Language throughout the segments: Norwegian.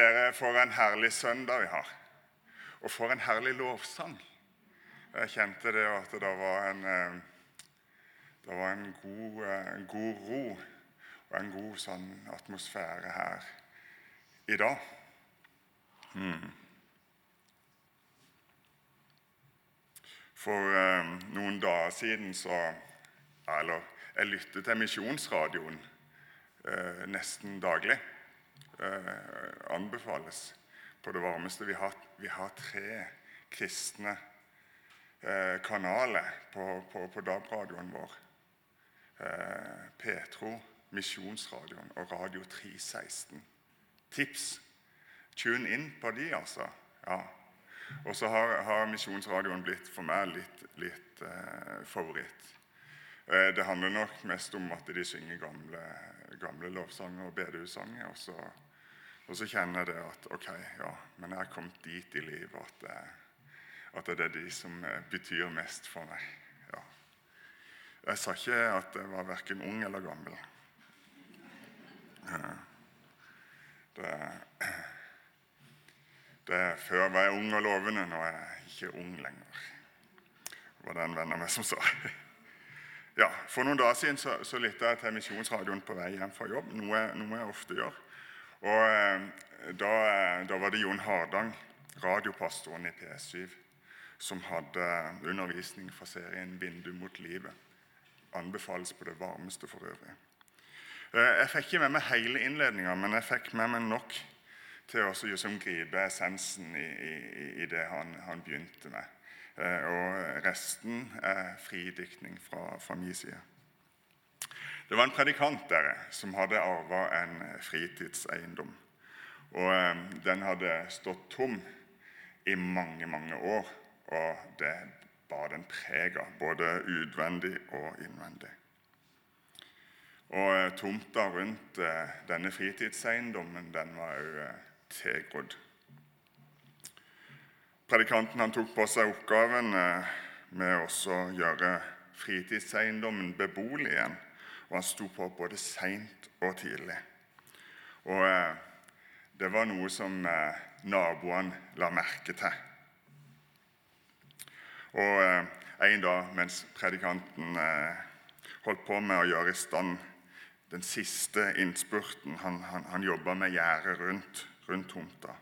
Dere, for en herlig søndag vi har. Og for en herlig lovsang. Jeg kjente det at det var en, eh, det var en, god, eh, en god ro og en god sånn atmosfære her i dag. Hmm. For eh, noen dager siden så Eller jeg lyttet til Misjonsradioen eh, nesten daglig. Eh, anbefales på det varmeste. Vi har, vi har tre kristne eh, kanaler på, på, på DAB-radioen vår. Eh, Petro, Misjonsradioen og Radio 316. Tips! Tune inn på de, altså. Ja. Og så har, har Misjonsradioen blitt for meg litt, litt eh, favoritt. Eh, det handler nok mest om at de synger gamle, gamle lovsanger og bedehussanger. Og så, kjenner jeg det at ok, ja, men jeg har kommet dit i livet at, at det er de som eh, betyr mest for meg. Ja. Jeg sa ikke at jeg var verken ung eller gammel. Det, det Før var jeg ung og lovende, nå er jeg ikke ung lenger. Det var det en venn av meg som sa. Ja, For noen dager siden så, så lytta jeg til Misjonsradioen på vei hjem fra jobb, noe, noe jeg ofte gjør. Og eh, da, da, var det Jon Hardang, radiopastoren i PS7, som hadde undervisning fra serien 'Vindu mot livet'. Anbefales på det varmeste for øvrig. Eh, jeg fikk ikke med meg hele innledninga, men jeg fikk med meg nok til å liksom, gripe essensen i, i, i det han, han begynte med. Eh, og resten er fridiktning fra, fra min side. Det var en predikant der som hadde arva en fritidseiendom. Og eh, Den hadde stått tom i mange, mange år, og det bar den preg av, både utvendig og innvendig. Og eh, Tomta rundt denne fritidseiendommen den var òg tilgrodd. Predikanten han tok på seg oppgaven eh, med å gjøre fritidseiendommen beboelig igjen. Og han sto på både seint og tidlig. Og eh, det var noe som eh, naboene la merke til. Og en dag mens predikanten holdt på med å gjøre i stand den siste innspurten Han, han, han jobba med gjerdet rundt, rundt tomta.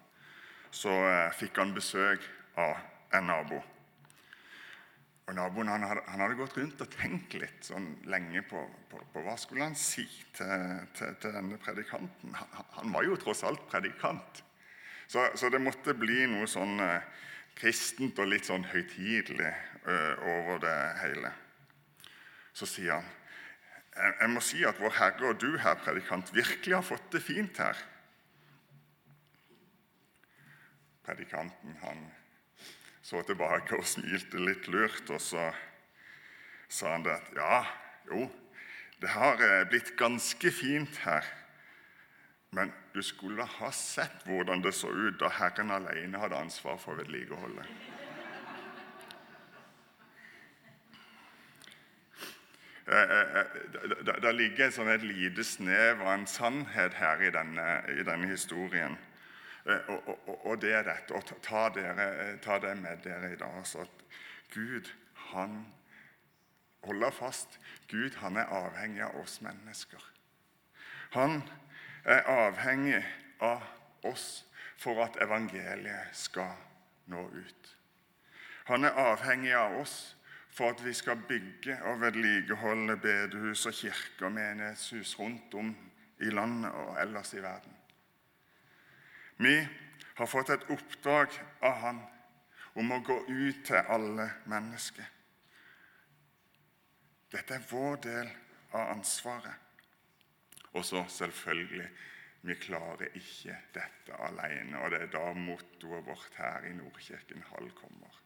Så fikk han besøk av en nabo. Og Naboen han hadde, han hadde, gått rundt og tenkt litt sånn lenge på, på, på hva skulle han si til, til, til denne predikanten. Han, han, var jo tross alt predikant. Så, så det måtte bli noe sånn eh, kristent og litt sånn høytidelig eh, over det hele. Så sier han jeg, må si at Vår Herre og du, herr predikant, virkelig har fått det fint her. Predikanten han så tilbake og smilte litt lurt. Og så sa han det at ja, jo, det har eh, blitt ganske fint her. Men du skulle ha sett hvordan det så ut da Herren alene hadde ansvar for vedlikeholdet. Eh, eh, det ligger sånn et lite snev av en sannhet her i denne, i denne historien. Eh, og, det er dette. Og ta, dere, eh, ta, det med dere i dag. Altså at Gud, han holder fast. Gud, han er avhengig av oss mennesker. Han er avhengig av oss for at evangeliet skal nå ut. Han er avhengig av oss for at vi skal bygge og vedlikeholde bedehus og kirker og menighetshus rundt om i landet og ellers i verden. Vi har fått et oppdrag av Han om å gå ut til alle mennesker. Dette er vår del av ansvaret. Og så selvfølgelig vi klarer ikke dette alene. Og det er da mottoet vårt her i Nordkirken Hall kommer.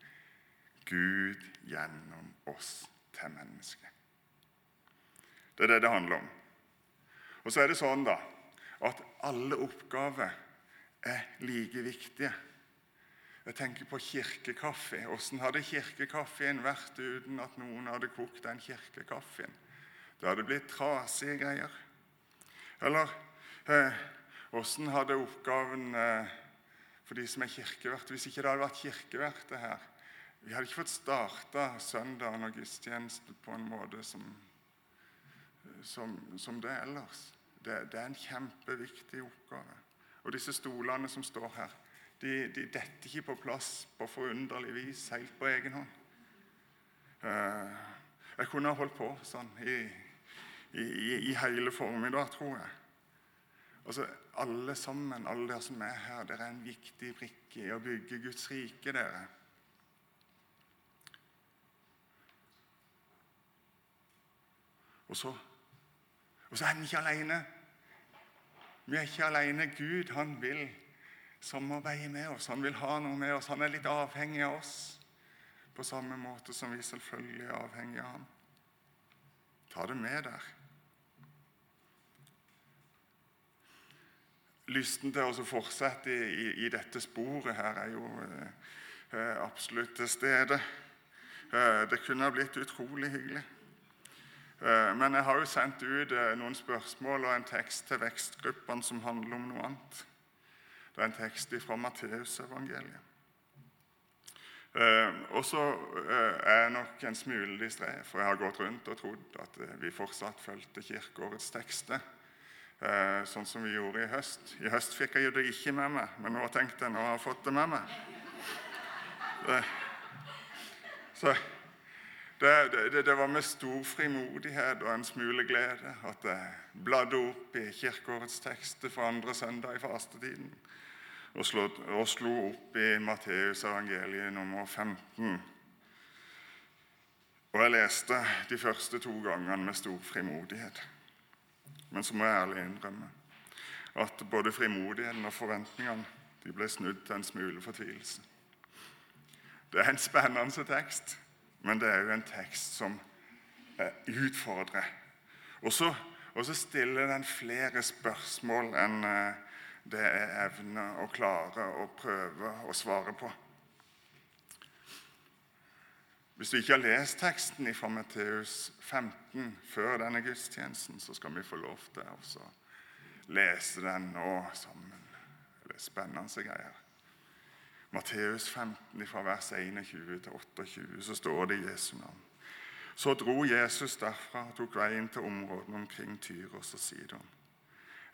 Gud gjennom oss til mennesket. Det er det det handler om. Og så er det sånn da, at alle oppgaver er like viktige. Jeg tenker på kirkekaffe. Hvordan hadde kirkekaffen vært uten at noen hadde kokt den kirkekaffen? Det hadde blitt trasige greier. Eller eh, hadde oppgaven eh, for de som er kirkevert, hvis ikke det hadde vært kirkeverte her Vi hadde ikke fått starta søndagen og gudstjenesten på en måte som, som, som det ellers. Det, det, er en kjempeviktig oppgave. Og disse stolene som står her, de, de detter ikke på plass på forunderlig vis helt på egen hånd. Eh, jeg kunne ha holdt på sånn i, i, i hele formiddag, tror jeg. Altså, Alle sammen, alle dere som er her, dere er en viktig brikke i å bygge Guds rike. dere. Og så, og så er den ikke alene. Vi er ikke alene. Gud han vil samarbeide med oss. Han vil ha noe med oss. Han er litt avhengig av oss, på samme måte som vi selvfølgelig er avhengig av ham. Ta det med der. Lysten til å fortsette i, i, i, dette sporet her er jo eh, absolutt til stede. Eh, det kunne ha blitt utrolig hyggelig. Eh, men jeg har jo sendt ut eh, noen spørsmål og en tekst til vekstgruppene som handler om noe annet. Det er en tekst fra Matteusevangeliet. Eh, og så er jeg nok en smule distré, for jeg har gått rundt og trodd at vi fortsatt fulgte kirkeårets tekster. Sånn som vi gjorde i høst. I høst fikk jeg det ikke med meg, men nå tenkte jeg nå har jeg fått det med meg. Så det, det, det, var med stor frimodighet og en smule glede at jeg bladde opp i kirkeårets tekster for andre søndag i fastetiden og slo, og slo opp i Matteus evangeliet nummer 15. Og jeg leste de første to gangene med stor frimodighet. Men så må jeg ærlig innrømme at både frimodigheten og forventningene de ble snudd til en smule fortvilelse. Det er en spennende tekst men det er jo en tekst som eh, utfordrer. Og så, stiller den flere spørsmål enn eh, det er evne å klare å prøve å svare på. Hvis du ikke har lest teksten fra Matteus 15 før denne gudstjenesten, så skal vi få lov til å lese den nå sammen. Det er spennende greier. Matteus 15, fra vers 21 til 28, så står det i Jesu navn. Så dro Jesus derfra og tok veien til områdene omkring Tyros og Sidon.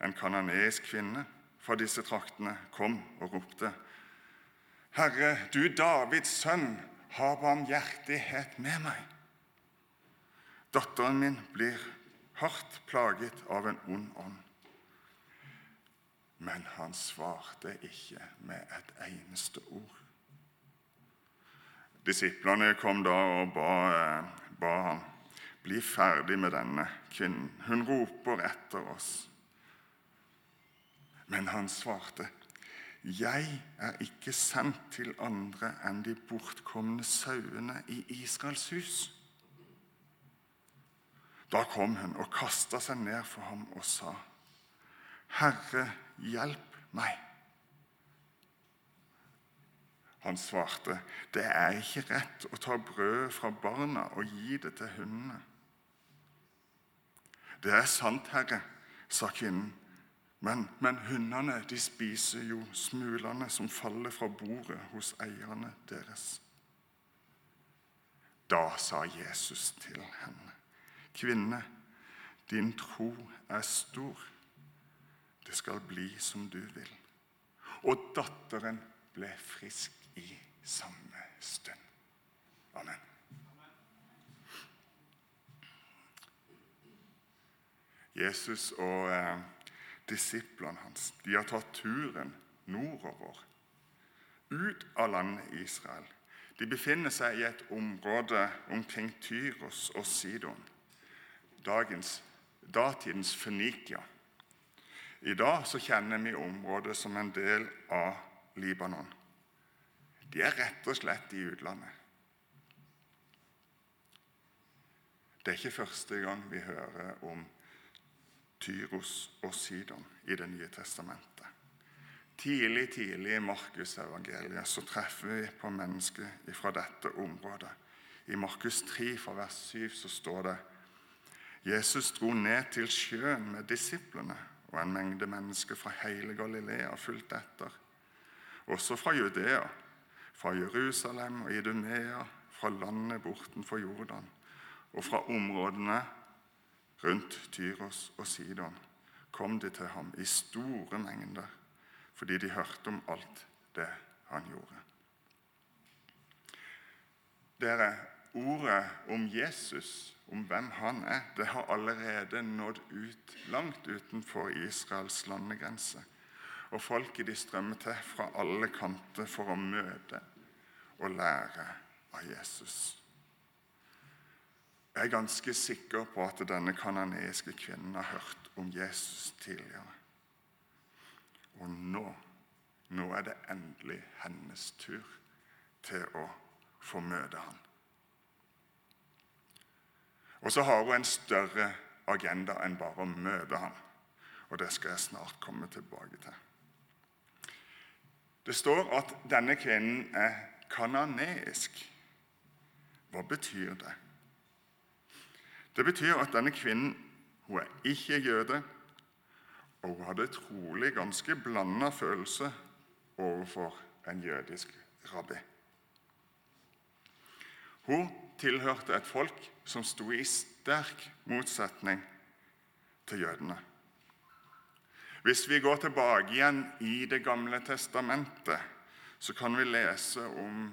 En kananeisk kvinne fra disse traktene kom og ropte. Herre, du Davids sønn, ha barmhjertighet med meg. Datteren min blir hardt plaget av en ond ånd. Men han svarte ikke med et eneste ord. Disiplene kom da og ba, ba han bli ferdig med denne kvinnen. Hun roper etter oss. Men han svarte, 'Jeg er ikke sendt til andre enn de bortkomne sauene i Israels hus.' Da kom hun og kasta seg ned for ham og sa, 'Herre, hjelp meg.' Han svarte, 'Det er ikke rett å ta brødet fra barna og gi det til hundene.' 'Det er sant, Herre', sa kvinnen. Men, men hundene de spiser jo smulene som faller fra bordet hos eierne deres. Da sa Jesus til henne, 'Kvinne, din tro er stor.' Det skal bli som du vil. Og datteren ble frisk i samme stund. Amen. Jesus og eh, disiplene hans de har tatt turen nordover, ut av landet Israel. De befinner seg i et område omkring Tyros og Sidon, dagens, datidens Fønikia. I dag så kjenner vi området som en del av Libanon. De er rett og slett i utlandet. Det er ikke første gang vi hører om Tyros og Sidon i Det nye testamentet. Tidlig tidlig i Markusevangeliet så treffer vi på mennesker fra dette området. I Markus 3, fra vers 7, så står det Jesus dro ned til sjøen med disiplene og en mengde mennesker fra hele Galilea fulgte etter. Også fra Judea, fra Jerusalem og Idumea, fra landet bortenfor Jordan og fra områdene rundt Tyros og Sidon kom de til ham i store mengder fordi de hørte om alt det han gjorde. Dere, Ordet om Jesus, om hvem han er, det har allerede nådd ut langt utenfor Israels landegrense. Og folket de strømmer til fra alle kanter for å møte og lære av Jesus. Jeg er ganske sikker på at denne kanoniske kvinnen har hørt om Jesus tidligere. Og nå, nå er det endelig hennes tur til å få møte ham. Og så har hun en større agenda enn bare å møte ham. Og det skal jeg snart komme tilbake til. Det står at denne kvinnen er kananeisk. Hva betyr det? Det betyr at denne kvinnen hun er ikke jøde, og hun hadde trolig ganske blanda følelse overfor en jødisk rabbi. Hun tilhørte et folk som sto i sterk motsetning til jødene. Hvis vi går tilbake igjen i Det gamle testamentet, så kan vi lese om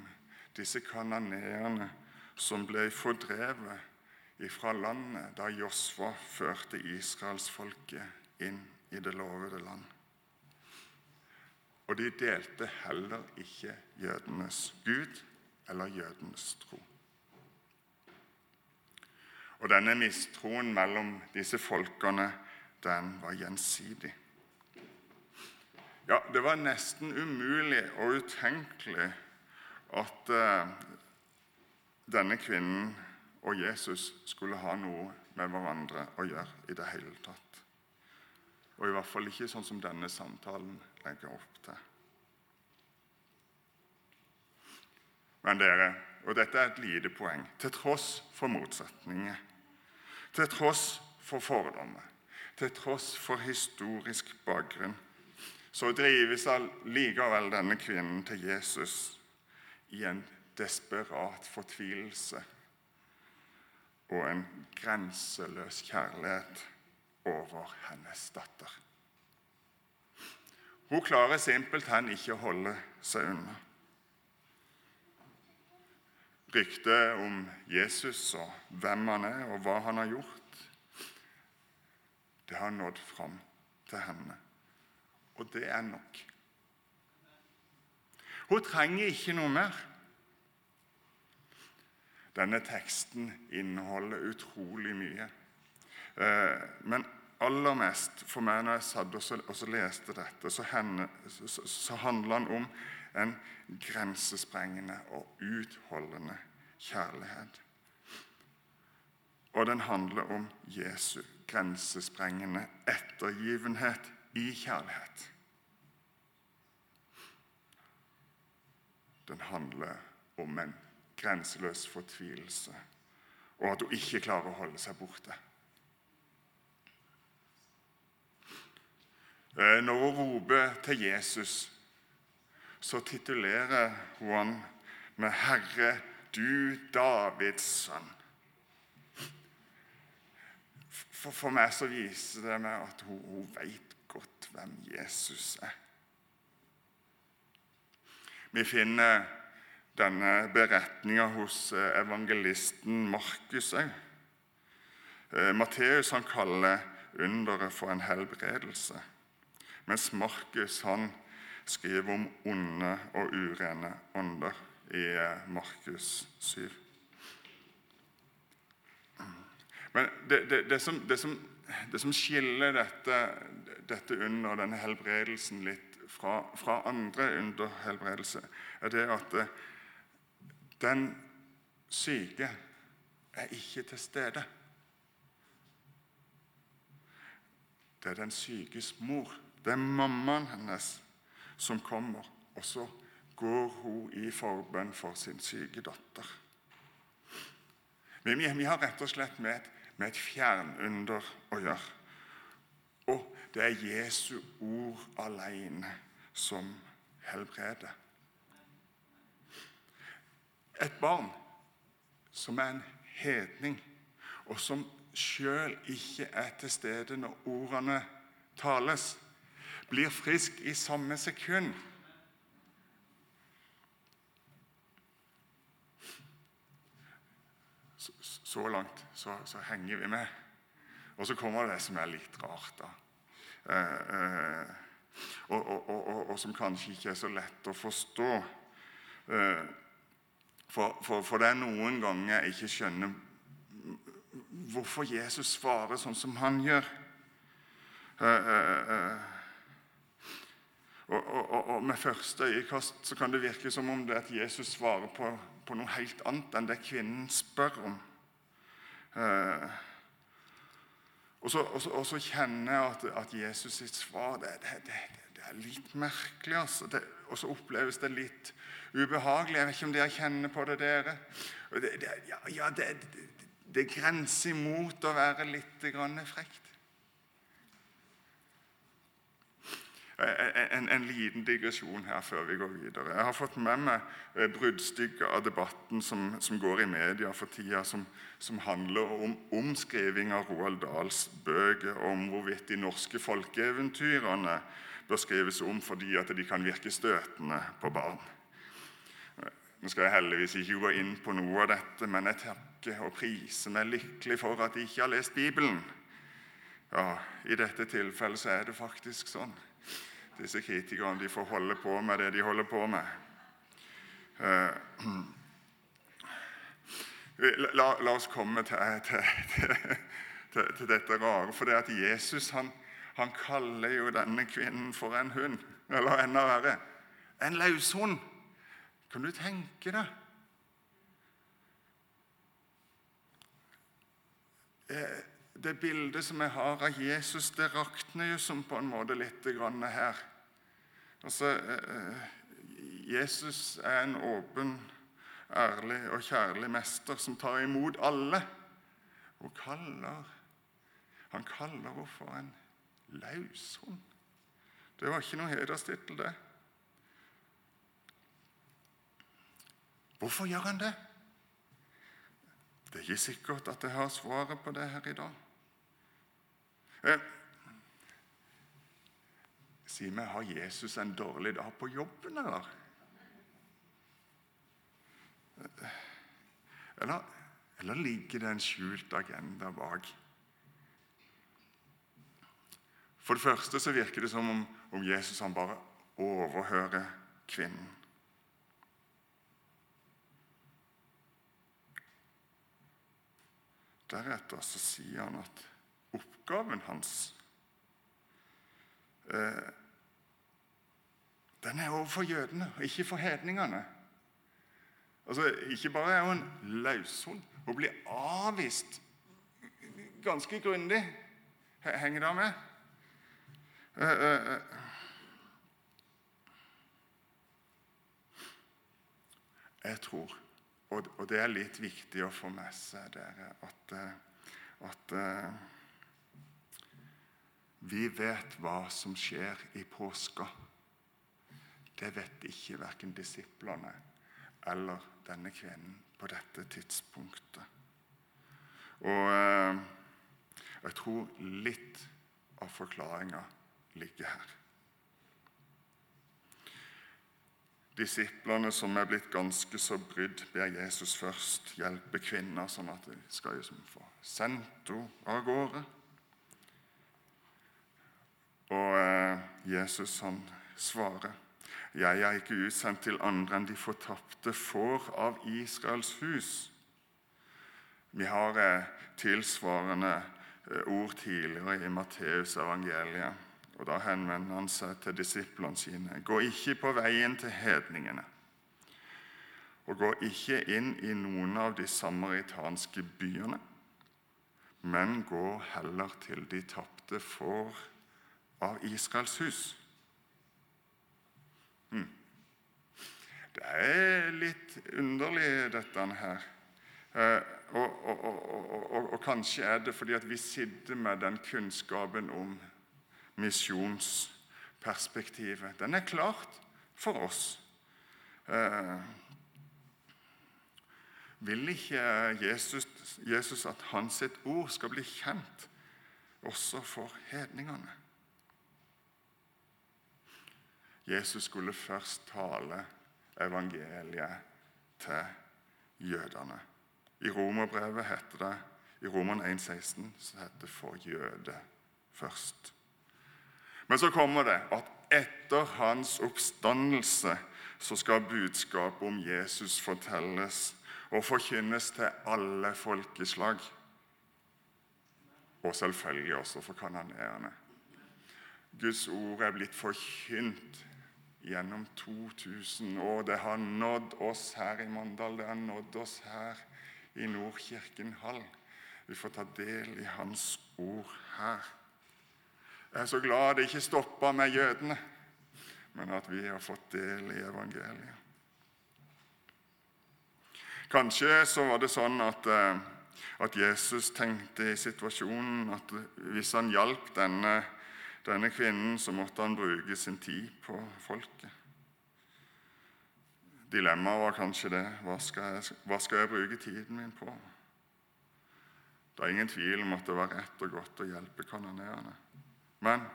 disse kananeerne som ble fordrevet fra landet da Josfa førte israelsfolket inn i det lovede land. Og de delte heller ikke jødenes gud eller jødenes tro. Og denne mistroen mellom disse folkene, den var gjensidig. Ja, det var nesten umulig og utenkelig at eh, denne kvinnen og Jesus skulle ha noe med hverandre å gjøre i det hele tatt. Og i hvert fall ikke sånn som denne samtalen legger opp til. Men dere, og dette er et lite poeng, til tross for motsetninger, til tross for fordommer, til tross for historisk bakgrunn, så drives likevel denne kvinnen til Jesus i en desperat fortvilelse og en grenseløs kjærlighet over hennes datter. Hun klarer simpelthen ikke å holde seg unna. Ryktet om Jesus og hvem han er, og hva han har gjort, det har nådd fram til henne. Og det er nok. Hun trenger ikke noe mer. Denne teksten inneholder utrolig mye. Eh, men aller mest for meg når jeg satt og leste dette, så, henne, handler den om en grensesprengende og utholdende kjærlighet. Og den handler om Jesu grensesprengende ettergivenhet i kjærlighet. Den handler om en grenseløs fortvilelse og at hun ikke klarer å holde seg borte. Eh, når hun roper til Jesus, så titulerer hun han med 'Herre, du Davids sønn'. For, for meg så viser det meg at hun, hun vet godt hvem Jesus er. Vi finner denne beretninga hos eh, evangelisten Markus òg. Matteus han kaller underet for en helbredelse. Mens Markus han skriver om onde og urene ånder i eh, Markus 7. Men det, det, det, som, som, det som, skiller dette, dette under, denne helbredelsen, litt fra, fra andre underhelbredelse, er det at eh, den syke er ikke til stede. Det er den sykes mor det er mammaen hennes som kommer, og så går hun i forbønn for sin syke datter. Vi, vi har rett og slett med et, med et fjernunder å gjøre. Og det er Jesu ord alene som helbreder. Et barn som er en hedning, og som sjøl ikke er til stede når ordene tales, blir frisk i samme sekund. Så, langt så, så, henger vi med. Og så kommer det som er litt rart, da. Eh, eh, og, og, og, og, som kanskje ikke er så lett å forstå. Eh, for, for, for, det er noen ganger jeg ikke skjønner hvorfor Jesus svarer sånn som han gjør. Eh, eh, eh. Og, og, og, Med første øyekast så kan det virke som om det er at Jesus svarer på, på noe helt annet enn det kvinnen spør om. Eh, og, så, og, så, og, så, kjenner jeg at, at Jesus sitt svar det, det, det, det er litt merkelig. Altså. og så oppleves det litt ubehagelig. Jeg vet ikke om dere kjenner på det, dere. ja, ja det, grenser imot å være litt frekt. En, en, liten digresjon her før vi går videre. Jeg har fått med meg eh, bruddstykket av debatten som, som, går i media for tida, som, som handler om omskriving av Roald Dahls bøker, om hvorvidt de norske folkeeventyrene bør skrives om fordi at de kan virke støtende på barn. Nå skal jeg heldigvis ikke gå inn på noe av dette, men jeg takker og priser meg lykkelig for at de ikke har lest Bibelen. Ja, I dette tilfellet så er det faktisk sånn disse kritikerne de får holde på med det de holder på med. Eh, la, la oss komme til, til, til, til, dette rare. For det at Jesus han, han kaller jo denne kvinnen for en hund. Eller enda verre en løshund. Kan du tenke deg? Eh, det bildet som jeg har av Jesus, det rakner jo som på en måte litt her. Altså, eh, Jesus er en åpen, ærlig og kjærlig mester som tar imot alle. Og kaller Han kaller henne for en løshund. Det var ikke noe hederstittel, det. Hvorfor gjør han det? Det er ikke sikkert at jeg har svaret på det her i dag. Si meg, har Jesus en dårlig dag på jobben, eller? Eller, eller ligger det en skjult agenda bak? For det første så virker det som om, om Jesus han bare overhører kvinnen. Deretter så sier han at oppgaven hans eh, Den er overfor jødene, ikke for hedningene. Altså, Ikke bare er hun løshund, hun blir avvist ganske grundig. Henger det med? Eh, eh, eh. Jeg tror, og det er litt viktig å få med seg dere, at, at vi vet hva som skjer i påska. Det vet ikke verken disiplene eller denne kvinnen på dette tidspunktet. Og eh, jeg tror litt av forklaringa ligger her. Disiplene som er blitt ganske så brydd, ber Jesus først hjelpe kvinner, sånn at de skal liksom få sendt henne av gårde. Og eh, Jesus han svarer, 'Jeg er ikke utsendt til andre enn de fortapte får av Israels hus.' Vi har eh, tilsvarende eh, ord tidligere i Matteus evangeliet. Og Da henvender han seg til disiplene sine. Gå ikke på veien til hedningene, og gå ikke inn i noen av de samaritanske byene, men gå heller til de tapte får av Israels hus. Det er litt underlig, dette her. Eh, og, og, og, og, kanskje er det fordi at vi sitter med den kunnskapen om misjonsperspektivet. Den er klart for oss. Eh, vil ikke Jesus, Jesus at hans ord skal bli kjent også for hedningene? Jesus skulle først tale evangeliet til jødene. I romerbrevet heter det i Romerne 1,16 så heter det 'for jøde' først. Men så kommer det at etter hans oppstandelse så skal budskapet om Jesus fortelles og forkynnes til alle folkeslag. Og selvfølgelig også for kanoneerne. Guds ord er blitt forkynt gjennom 2000 år. Det har nådd oss her i Mandal, det har nådd oss her i Nordkirken Hall. Vi får ta del i Hans ord her. Jeg er så glad det ikke stoppa med jødene, men at vi har fått del i evangeliet. Kanskje så var det sånn at, eh, at Jesus tenkte i situasjonen at hvis han hjalp denne, denne kvinnen, så måtte han bruke sin tid på folket. Dilemmaet var kanskje det hva skal, jeg, hva skal jeg bruke tiden min på? Det er ingen tvil om at det var rett og godt å hjelpe kanoneerne. Men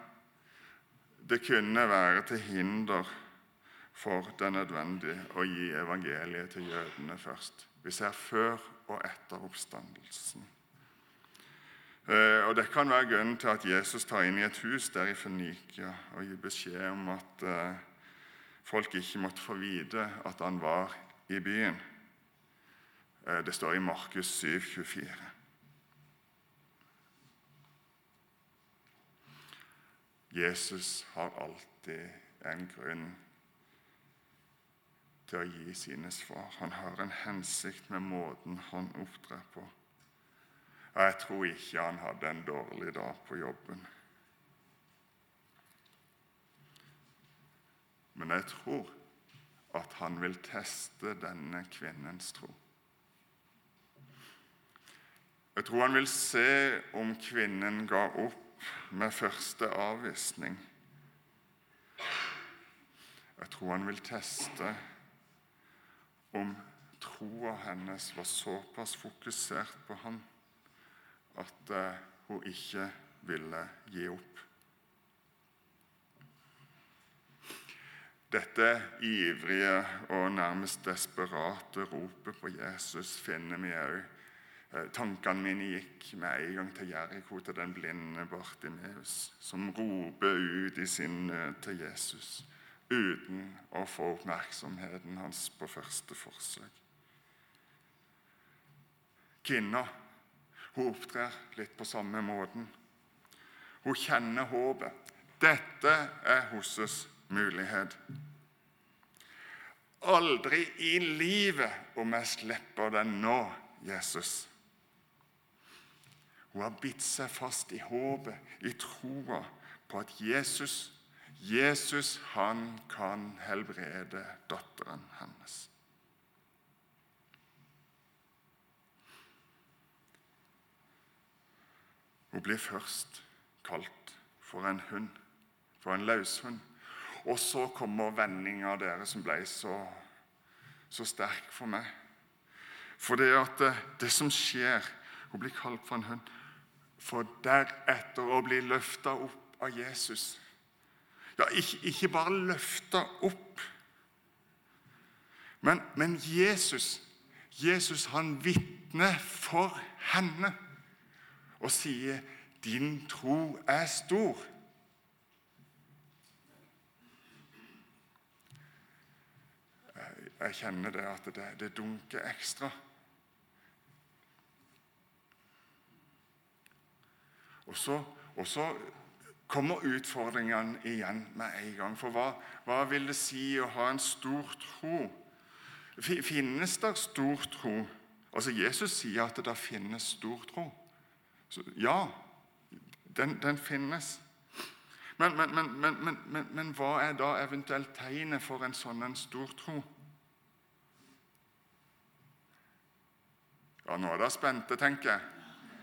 det kunne være til hinder for det nødvendige å gi evangeliet til jødene først. Vi ser før og etter oppstandelsen. Eh, og Det kan være grunnen til at Jesus tar inn i et hus der i Fønikia og gir beskjed om at eh, folk ikke måtte få vite at han var i byen. Eh, det står i Markus 7, 24. Jesus har alltid en grunn til å gi sine svar. Han har en hensikt med måten han opptrer på. Jeg tror ikke han hadde en dårlig dag på jobben. Men jeg tror at han vil teste denne kvinnens tro. Jeg tror han vil se om kvinnen ga opp med første avvisning. Jeg tror han vil teste om troa hennes var såpass fokusert på ham at eh, hun ikke ville gi opp. Dette ivrige og nærmest desperate ropet på Jesus finner vi òg Eh, tankene mine gikk med en gang til Jeriko, til den blinde Bartimeus, som roper ut i sin nød til Jesus uten å få oppmerksomheten hans på første forsøk. Kvinna hun opptrer litt på samme måten. Hun kjenner håpet. Dette er hennes mulighet. Aldri i livet om jeg slipper den nå, Jesus. Hun har bitt seg fast i håpet, i troa på at Jesus, Jesus han kan helbrede datteren hennes. Hun blir først kalt for en hund, for en løshund. Og så kommer vendinga dere som ble så, så sterk for meg. For det at det, det som skjer Hun blir kalt for en hund for deretter å bli løfta opp av Jesus. Ja, ikke, ikke bare løfta opp, men, men, Jesus Jesus han vitner for henne og sier 'Din tro er stor'. Jeg kjenner det at det, det dunker ekstra. Og så, og så kommer utfordringene igjen med en gang. For hva, hva, vil det si å ha en stor tro? Finnes det stor tro? Altså Jesus sier at det finnes stor tro. Så, ja, den, den finnes. Men, men, men, men, hva er da eventuelt tegnet for en sånn en stor tro? Ja, nå er dere spente, tenker jeg.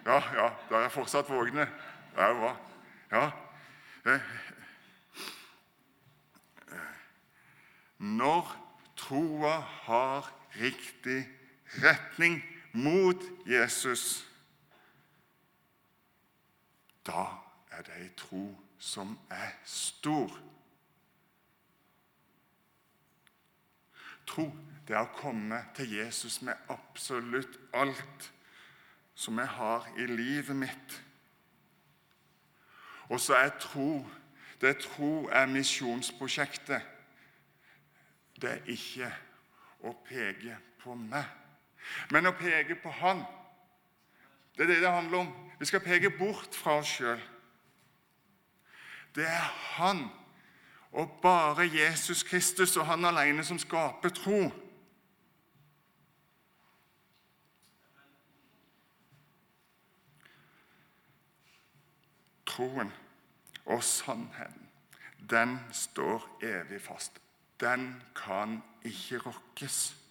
Ja, ja, da er jeg fortsatt vågne. Det er bra. Ja. Når troa har riktig retning mot Jesus, da er det ei tro som er stor. Tro, det er å komme til Jesus med absolutt alt som jeg har i livet mitt. Og så er tro Det tro er misjonsprosjektet. Det er ikke å peke på meg, men å peke på Han. Det er det det handler om. Vi skal peke bort fra oss sjøl. Det er Han og bare Jesus Kristus og Han alene som skaper tro. Troen og sannheten, den står evig fast. Den kan ikke rokkes.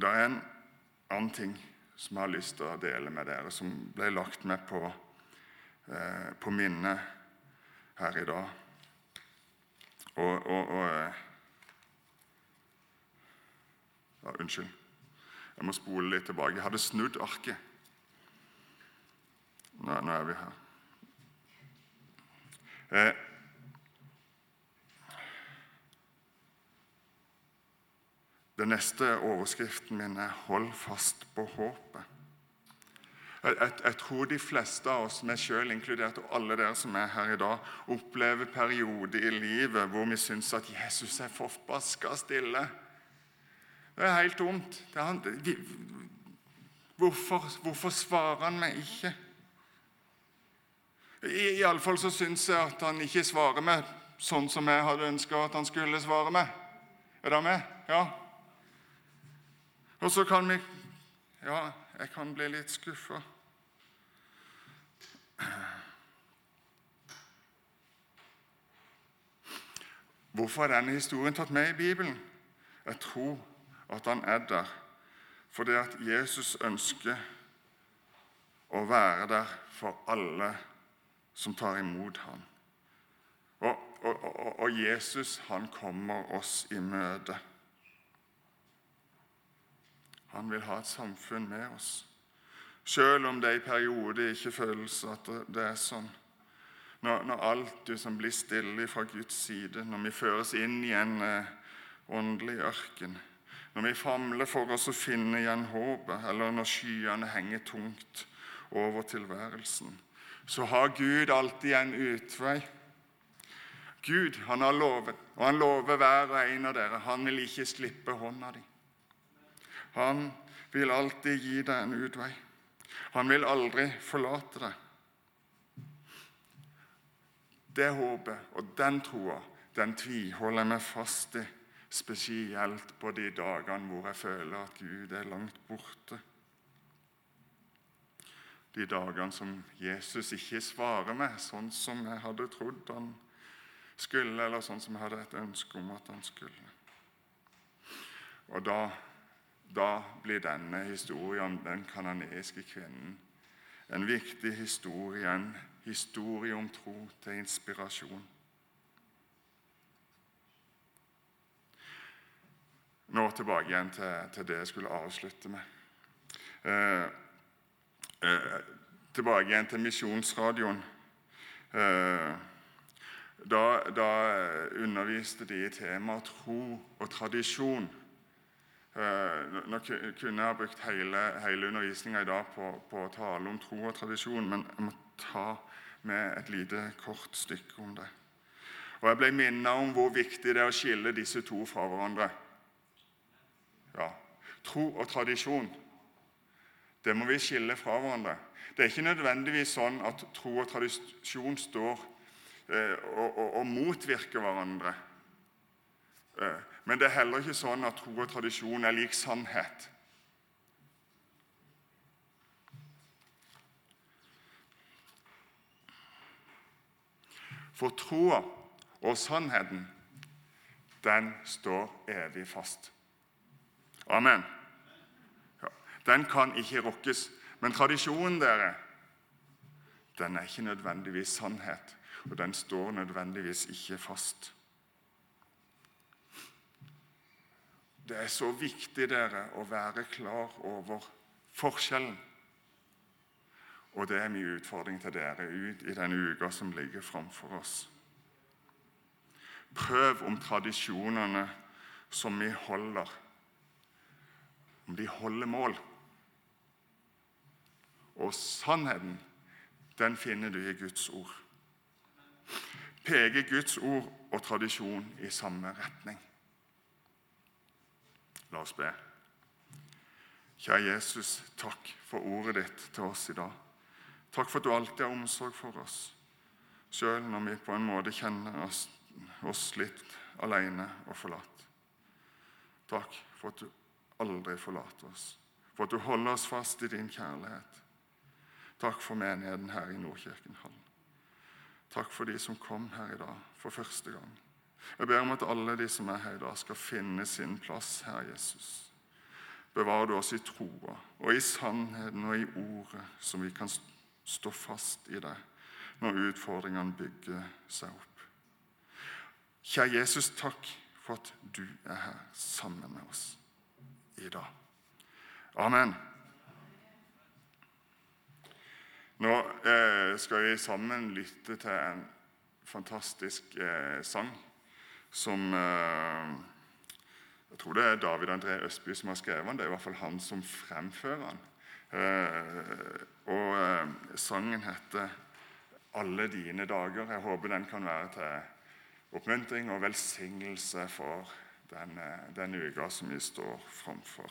Det er en annen ting som jeg har lyst til å dele med dere, som ble lagt med på, eh, på minnet her i dag. Og, og, og eh, ja, Unnskyld. Jeg må spole litt tilbake. Jeg hadde snudd arket. Nå, nå er vi her. Eh, Den neste overskriften min er 'Hold fast på håpet'. Jeg, jeg, jeg, tror de fleste av oss, meg sjøl inkludert, og alle dere som er her i dag, opplever perioder i livet hvor vi syns at Jesus er forbaska stille. Det er helt tomt. Hvorfor, hvorfor svarer han meg ikke? I, Iallfall så syns jeg at han ikke svarer meg sånn som jeg hadde ønska at han skulle svare meg. Er dere med? Ja? Og så kan vi Ja, jeg kan bli litt skuffa. Hvorfor er denne historien tatt med i Bibelen? Jeg tror at han er der fordi at Jesus ønsker å være der for alle som tar imot ham. Og, og, og, og Jesus, han kommer oss i møte. Han vil ha et samfunn med oss. Selv om det i perioder ikke føles at det er sånn. Når, når alt du som blir stille fra Guds side, når vi føres inn i en eh, åndelig ørken, når vi famler for oss å finne igjen håpet, eller når skyene henger tungt over tilværelsen, så har Gud alltid en utvei. Gud han har lovet, og han lover hver og en av dere, han vil ikke slippe hånda di. Han vil alltid gi deg en utvei. Han vil aldri forlate deg. Det håpet og den troa, den tviholder jeg meg fast i, spesielt på de dagene hvor jeg føler at Gud er langt borte. De dagene som Jesus ikke svarer meg sånn som jeg hadde trodd han skulle, eller sånn som jeg hadde et ønske om at han skulle. Og da da blir denne historien om den kanadiske kvinnen en viktig historie, en historie om tro til inspirasjon. Nå tilbake igjen til, til det jeg skulle avslutte med. Eh, eh, tilbake igjen til Misjonsradioen. Eh, da, da underviste de i temaet tro og tradisjon. Eh, nå kunne jeg ha brukt hele, hele undervisninga i dag på, på, å tale om tro og tradisjon, men jeg må ta med et lite, kort stykke om det. Og Jeg ble minnet om hvor viktig det er å skille disse to fra hverandre. Ja, Tro og tradisjon, det må vi skille fra hverandre. Det er ikke nødvendigvis sånn at tro og tradisjon står eh, og, og, og motvirker hverandre. Eh, men det er heller ikke sånn at tro og tradisjon er lik sannhet. For troa Og sannheten, den står evig fast. Amen. Ja, den kan ikke rokkes. Men tradisjonen, dere, den er ikke nødvendigvis sannhet. Og den står nødvendigvis ikke fast. Det er så viktig dere, å være klar over forskjellen. Og det er min utfordring til dere ut i den uka som ligger framfor oss. Prøv om tradisjonene som vi holder, om de holder mål. Og sannheten, den finner du i Guds ord. Peker Guds ord og tradisjon i samme retning? La oss be. Kjære Jesus, takk for ordet ditt til oss i dag. Takk for at du alltid har omsorg for oss, sjøl når vi på en måte kjenner oss, oss litt alene og forlatt. Takk for at du aldri forlater oss, for at du holder oss fast i din kjærlighet. Takk for menigheten her i Nordkirkenhallen. Takk for de som kom her i dag for første gang. Jeg ber om at alle de som er her i dag, skal finne sin plass her, Jesus. Bevar du oss i troa og i sannheten og i ordet, som vi kan stå fast i det når utfordringene bygger seg opp. Kjære Jesus, takk for at du er her sammen med oss i dag. Amen. Nå eh, skal vi sammen lytte til en fantastisk eh, sang som eh, Jeg tror det er David André Østby som har skrevet den. Det er i hvert fall han som fremfører den. Eh, og eh, sangen heter 'Alle dine dager'. Jeg håper den kan være til oppmuntring og velsignelse for denne, denne uka som vi står framfor.